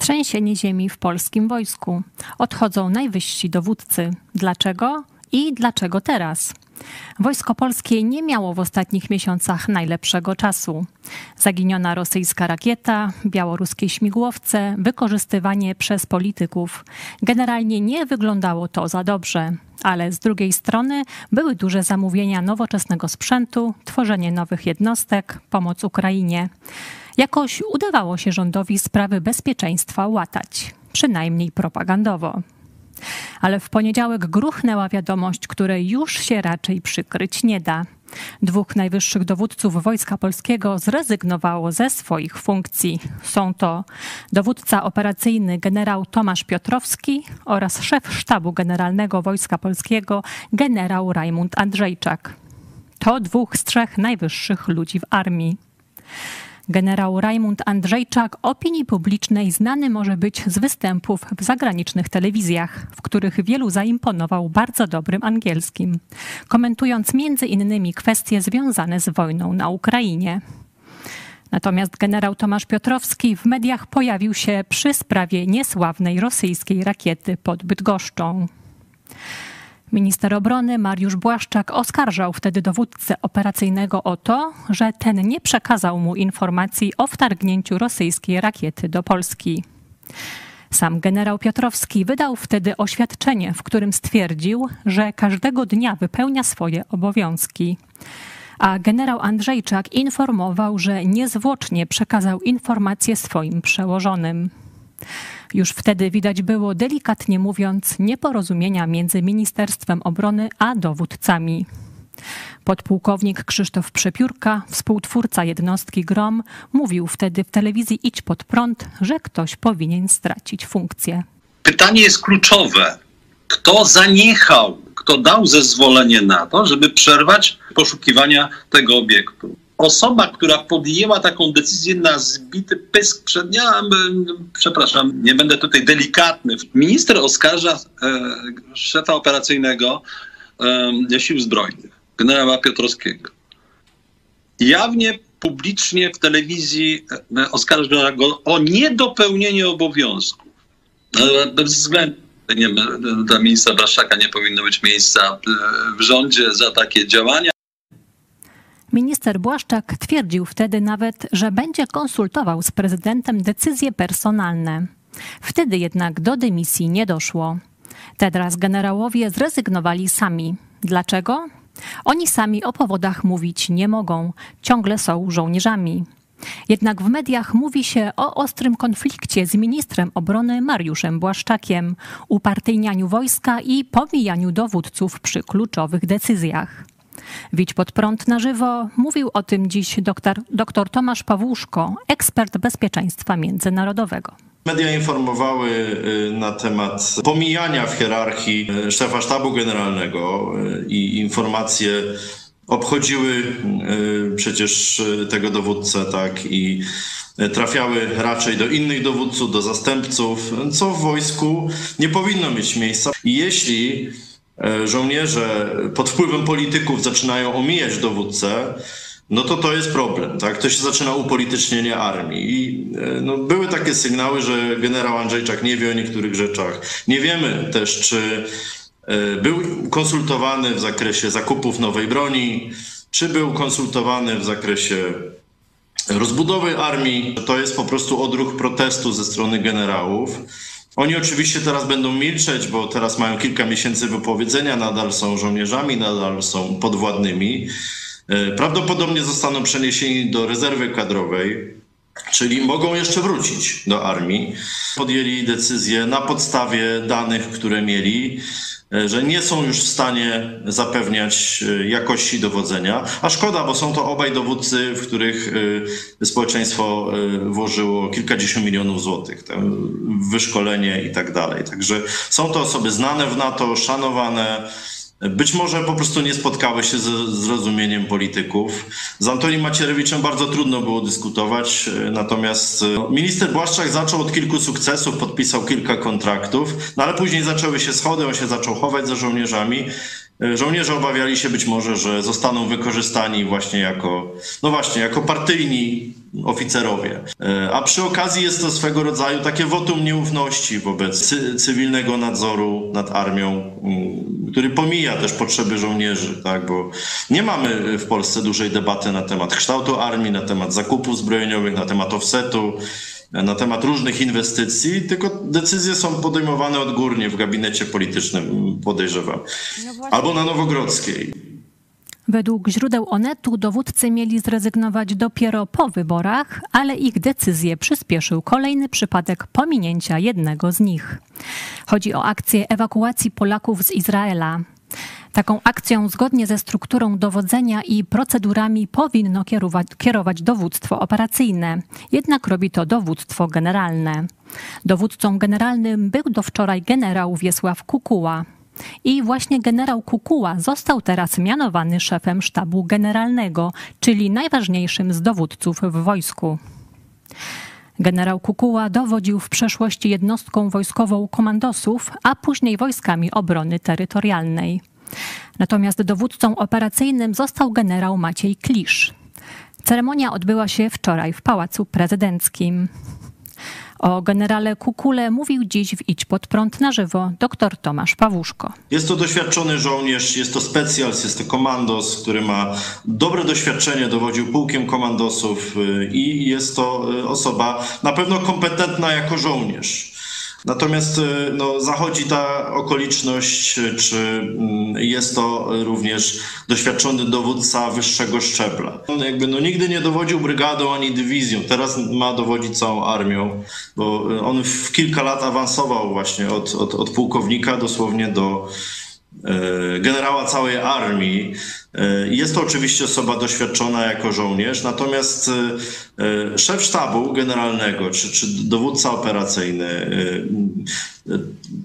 Trzęsienie ziemi w polskim wojsku. Odchodzą najwyżsi dowódcy. Dlaczego i dlaczego teraz? Wojsko polskie nie miało w ostatnich miesiącach najlepszego czasu. Zaginiona rosyjska rakieta, białoruskie śmigłowce, wykorzystywanie przez polityków. Generalnie nie wyglądało to za dobrze, ale z drugiej strony były duże zamówienia nowoczesnego sprzętu, tworzenie nowych jednostek, pomoc Ukrainie. Jakoś udawało się rządowi sprawy bezpieczeństwa łatać, przynajmniej propagandowo. Ale w poniedziałek gruchnęła wiadomość, której już się raczej przykryć nie da. Dwóch najwyższych dowódców Wojska Polskiego zrezygnowało ze swoich funkcji. Są to dowódca operacyjny generał Tomasz Piotrowski oraz szef sztabu generalnego Wojska Polskiego generał Rajmund Andrzejczak. To dwóch z trzech najwyższych ludzi w armii. Generał Rajmund Andrzejczak opinii publicznej znany może być z występów w zagranicznych telewizjach, w których wielu zaimponował bardzo dobrym angielskim, komentując między innymi kwestie związane z wojną na Ukrainie. Natomiast generał Tomasz Piotrowski w mediach pojawił się przy sprawie niesławnej rosyjskiej rakiety pod Bydgoszczą. Minister obrony Mariusz Błaszczak oskarżał wtedy dowódcę operacyjnego o to, że ten nie przekazał mu informacji o wtargnięciu rosyjskiej rakiety do Polski. Sam generał Piotrowski wydał wtedy oświadczenie, w którym stwierdził, że każdego dnia wypełnia swoje obowiązki. A generał Andrzejczak informował, że niezwłocznie przekazał informacje swoim przełożonym. Już wtedy widać było, delikatnie mówiąc, nieporozumienia między Ministerstwem Obrony a dowódcami. Podpułkownik Krzysztof Przepiórka, współtwórca jednostki GROM, mówił wtedy w telewizji Idź pod prąd, że ktoś powinien stracić funkcję. Pytanie jest kluczowe. Kto zaniechał, kto dał zezwolenie na to, żeby przerwać poszukiwania tego obiektu? Osoba, która podjęła taką decyzję na zbity pysk przed, ja, przepraszam, nie będę tutaj delikatny. Minister oskarża e, szefa operacyjnego e, sił zbrojnych, generała Piotrowskiego. Jawnie, publicznie w telewizji e, oskarża go o niedopełnienie obowiązków. E, bez względu nie, dla ministra Blaszczaka nie powinno być miejsca e, w rządzie za takie działania. Minister Błaszczak twierdził wtedy nawet, że będzie konsultował z prezydentem decyzje personalne. Wtedy jednak do dymisji nie doszło. Teraz generałowie zrezygnowali sami. Dlaczego? Oni sami o powodach mówić nie mogą, ciągle są żołnierzami. Jednak w mediach mówi się o ostrym konflikcie z ministrem obrony Mariuszem Błaszczakiem, upartyjnianiu wojska i pomijaniu dowódców przy kluczowych decyzjach. Widź pod prąd na żywo. Mówił o tym dziś doktor, doktor Tomasz Pawłuszko, ekspert bezpieczeństwa międzynarodowego. Media informowały y, na temat pomijania w hierarchii y, szefa sztabu generalnego y, i informacje obchodziły przecież tego dowódcę, tak, i trafiały raczej do innych dowódców, do zastępców, co w wojsku nie powinno mieć miejsca. Jeśli żołnierze pod wpływem polityków zaczynają omijać dowódcę, no to to jest problem, tak? To się zaczyna upolitycznienie armii. I e, no, były takie sygnały, że generał Andrzejczak nie wie o niektórych rzeczach. Nie wiemy też, czy e, był konsultowany w zakresie zakupów nowej broni, czy był konsultowany w zakresie rozbudowy armii. To jest po prostu odruch protestu ze strony generałów. Oni oczywiście teraz będą milczeć, bo teraz mają kilka miesięcy wypowiedzenia, nadal są żołnierzami, nadal są podwładnymi. E, prawdopodobnie zostaną przeniesieni do rezerwy kadrowej, czyli mogą jeszcze wrócić do armii. Podjęli decyzję na podstawie danych, które mieli. E, że nie są już w stanie zapewniać e, jakości dowodzenia. A szkoda, bo są to obaj dowódcy, w których e, społeczeństwo włożyło kilkadziesiąt milionów złotych wyszkolenie i tak dalej. Także są to osoby znane w NATO, szanowane być może po prostu nie spotkały się ze zrozumieniem polityków. Z Antonim Macierewiczem bardzo trudno było dyskutować, natomiast e, minister Błaszczak zaczął od kilku sukcesów, podpisał kilka kontraktów, no ale później zaczęły się schody, on się zaczął chować za żołnierzami Żołnierze obawiali się być może, że zostaną wykorzystani właśnie jako, no właśnie, jako partyjni oficerowie. E, a przy okazji jest to swego rodzaju takie wotum nieufności wobec cywilnego nadzoru nad armią, mm, który pomija też potrzeby żołnierzy, tak? bo nie mamy w Polsce dużej debaty na temat kształtu armii, na temat zakupów zbrojeniowych, na temat offsetu na temat różnych inwestycji, tylko decyzje są podejmowane odgórnie w gabinecie politycznym, podejrzewam, no albo na Nowogrodzkiej. Według źródeł Onetu dowódcy mieli zrezygnować dopiero po wyborach, ale ich decyzję przyspieszył kolejny przypadek pominięcia jednego z nich. Chodzi o akcję ewakuacji Polaków z Izraela. Taką akcją zgodnie ze strukturą dowodzenia i procedurami powinno kierować, kierować dowództwo operacyjne, jednak robi to dowództwo generalne. Dowódcą generalnym był do wczoraj generał Wiesław Kukuła. I właśnie generał Kukuła został teraz mianowany szefem sztabu generalnego, czyli najważniejszym z dowódców w wojsku. Generał Kukuła dowodził w przeszłości jednostką wojskową komandosów, a później wojskami obrony terytorialnej. Natomiast dowódcą operacyjnym został generał Maciej Klisz. Ceremonia odbyła się wczoraj w Pałacu Prezydenckim. O generale Kukule mówił dziś w Idź pod prąd na żywo dr Tomasz Pawłuszko. Jest to doświadczony żołnierz, jest to specjalist, jest to komandos, który ma dobre doświadczenie, dowodził pułkiem komandosów y, i jest to y, osoba na pewno kompetentna jako żołnierz. Natomiast y, no, zachodzi ta okoliczność, y, czy mm, jest to również doświadczony dowódca wyższego szczebla. On jakby no, nigdy nie dowodził brygadą ani dywizją, teraz ma dowodzić całą armią, bo y, on w kilka lat awansował właśnie od, od, od pułkownika dosłownie do generała całej armii. E, jest to oczywiście osoba doświadczona jako żołnierz, natomiast e, e, szef sztabu generalnego czy, czy dowódca operacyjny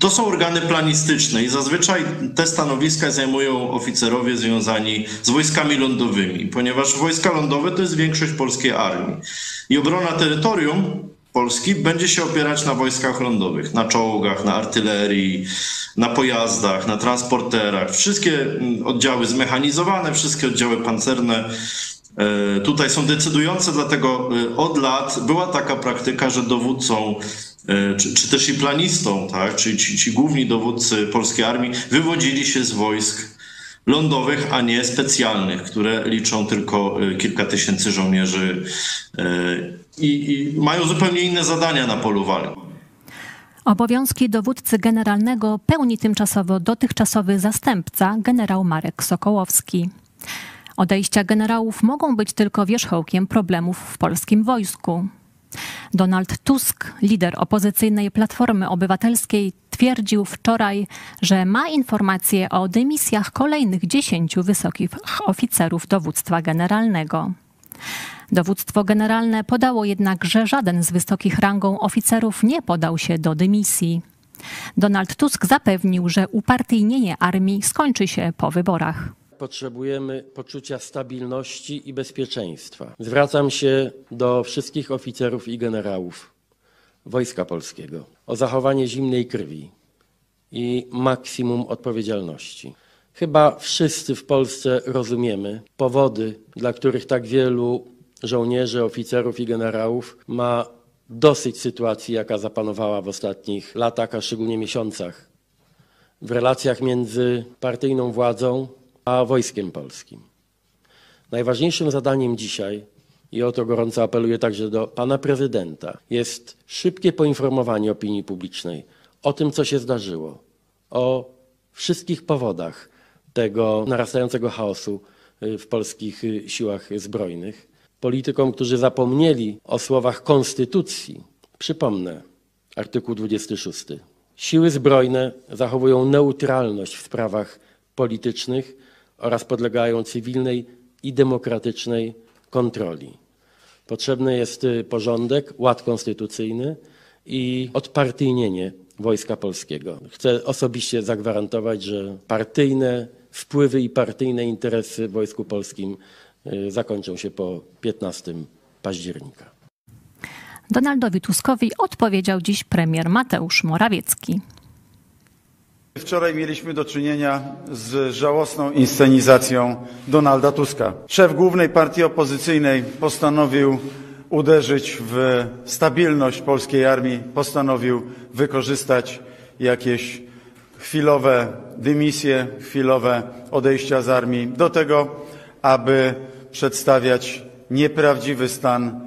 to są organy planistyczne i zazwyczaj te stanowiska zajmują oficerowie związani z wojskami lądowymi, ponieważ wojska lądowe to jest większość polskiej armii. I obrona terytorium Polski będzie się opierać na wojskach lądowych, na czołgach, na artylerii, na pojazdach, na transporterach. Wszystkie mm, oddziały zmechanizowane, wszystkie oddziały pancerne e, tutaj są decydujące, dlatego e, od lat była taka praktyka, że dowódcą e, czy, czy też i planistą, tak, czyli ci, ci główni dowódcy polskiej armii wywodzili się z wojsk lądowych, a nie specjalnych, które liczą tylko kilka tysięcy żołnierzy i, i mają zupełnie inne zadania na polu walki. Obowiązki dowódcy generalnego pełni tymczasowo dotychczasowy zastępca generał Marek Sokołowski. Odejścia generałów mogą być tylko wierzchołkiem problemów w polskim wojsku. Donald Tusk, lider opozycyjnej Platformy Obywatelskiej, twierdził wczoraj, że ma informacje o dymisjach kolejnych dziesięciu wysokich oficerów dowództwa generalnego. Dowództwo generalne podało jednak, że żaden z wysokich rangą oficerów nie podał się do dymisji. Donald Tusk zapewnił, że upartyjnienie armii skończy się po wyborach. Potrzebujemy poczucia stabilności i bezpieczeństwa. Zwracam się do wszystkich oficerów i generałów Wojska Polskiego o zachowanie zimnej krwi i maksimum odpowiedzialności. Chyba wszyscy w Polsce rozumiemy powody, dla których tak wielu żołnierzy, oficerów i generałów ma dosyć sytuacji, jaka zapanowała w ostatnich latach, a szczególnie miesiącach w relacjach między partyjną władzą a wojskiem polskim. Najważniejszym zadaniem dzisiaj, i o to gorąco apeluję także do pana prezydenta, jest szybkie poinformowanie opinii publicznej o tym, co się zdarzyło, o wszystkich powodach tego narastającego chaosu w polskich siłach zbrojnych politykom, którzy zapomnieli o słowach Konstytucji, przypomnę artykuł 26. Siły zbrojne zachowują neutralność w sprawach politycznych oraz podlegają cywilnej i demokratycznej kontroli. Potrzebny jest y, porządek, ład konstytucyjny i odpartyjnienie Wojska Polskiego. Chcę osobiście zagwarantować, że partyjne wpływy i partyjne interesy w Wojsku Polskim Y, zakończą się po 15 października. Donaldowi Tuskowi odpowiedział dziś premier Mateusz Morawiecki. Wczoraj mieliśmy do czynienia z żałosną inscenizacją Donalda Tuska. Szef głównej partii opozycyjnej postanowił uderzyć w stabilność polskiej armii, postanowił wykorzystać jakieś chwilowe dymisje, chwilowe odejścia z armii do tego, aby przedstawiać nieprawdziwy stan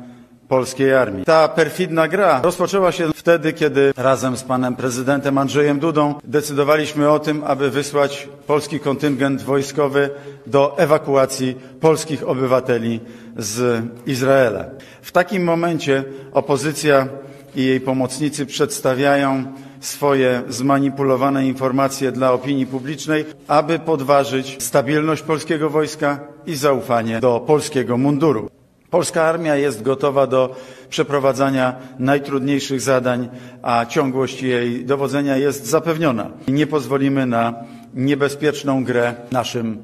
polskiej armii. Ta perfidna gra rozpoczęła się wtedy, kiedy razem z panem prezydentem Andrzejem Dudą decydowaliśmy o tym, aby wysłać polski kontyngent wojskowy do ewakuacji polskich obywateli z Izraela. W takim momencie opozycja i jej pomocnicy przedstawiają swoje zmanipulowane informacje dla opinii publicznej, aby podważyć stabilność polskiego wojska i zaufanie do polskiego munduru. Polska armia jest gotowa do przeprowadzania najtrudniejszych zadań, a ciągłość jej dowodzenia jest zapewniona. Nie pozwolimy na niebezpieczną grę naszym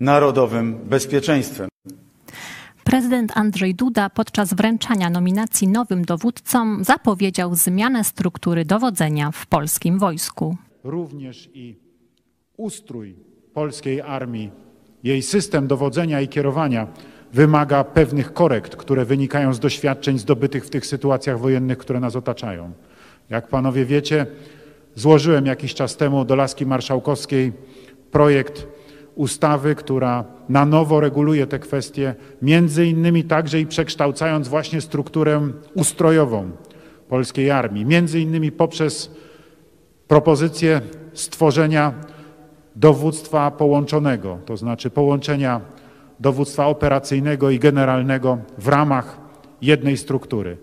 narodowym bezpieczeństwem. Prezydent Andrzej Duda podczas wręczania nominacji nowym dowódcom zapowiedział zmianę struktury dowodzenia w polskim wojsku. Również i ustrój polskiej armii, jej system dowodzenia i kierowania wymaga pewnych korekt, które wynikają z doświadczeń zdobytych w tych sytuacjach wojennych, które nas otaczają. Jak panowie wiecie, złożyłem jakiś czas temu do Laski Marszałkowskiej projekt ustawy, która na nowo reguluje te kwestie, między innymi także i przekształcając właśnie strukturę ustrojową polskiej armii, między innymi poprzez propozycję stworzenia dowództwa połączonego, to znaczy połączenia dowództwa operacyjnego i generalnego w ramach jednej struktury.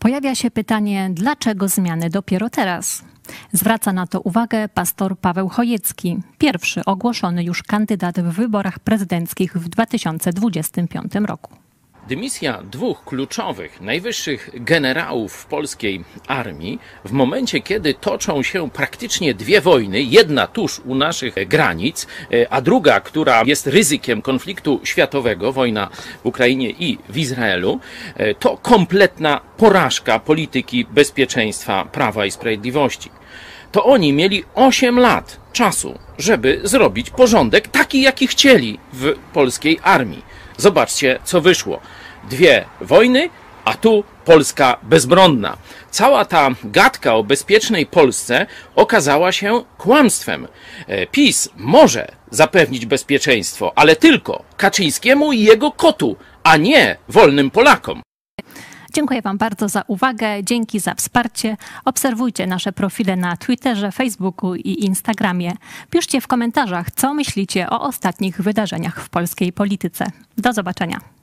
Pojawia się pytanie, dlaczego zmiany dopiero teraz? Zwraca na to uwagę pastor Paweł Chojecki, pierwszy ogłoszony już kandydat w wyborach prezydenckich w 2025 roku. Dymisja dwóch kluczowych, najwyższych generałów w polskiej armii, w momencie kiedy toczą się praktycznie dwie wojny, jedna tuż u naszych granic, e, a druga, która jest ryzykiem konfliktu światowego, wojna w Ukrainie i w Izraelu, e, to kompletna porażka polityki bezpieczeństwa, prawa i sprawiedliwości. To oni mieli 8 lat czasu, żeby zrobić porządek taki, jaki chcieli w polskiej armii. Zobaczcie, co wyszło. Dwie wojny, a tu Polska bezbronna. Cała ta gadka o bezpiecznej Polsce okazała się kłamstwem. E, PiS może zapewnić bezpieczeństwo, ale tylko Kaczyńskiemu i jego kotu, a nie wolnym Polakom. Dziękuję Wam bardzo za uwagę, dzięki za wsparcie. Obserwujcie nasze profile na Twitterze, Facebooku i Instagramie. Piszcie w komentarzach, co myślicie o ostatnich wydarzeniach w polskiej polityce. Do zobaczenia.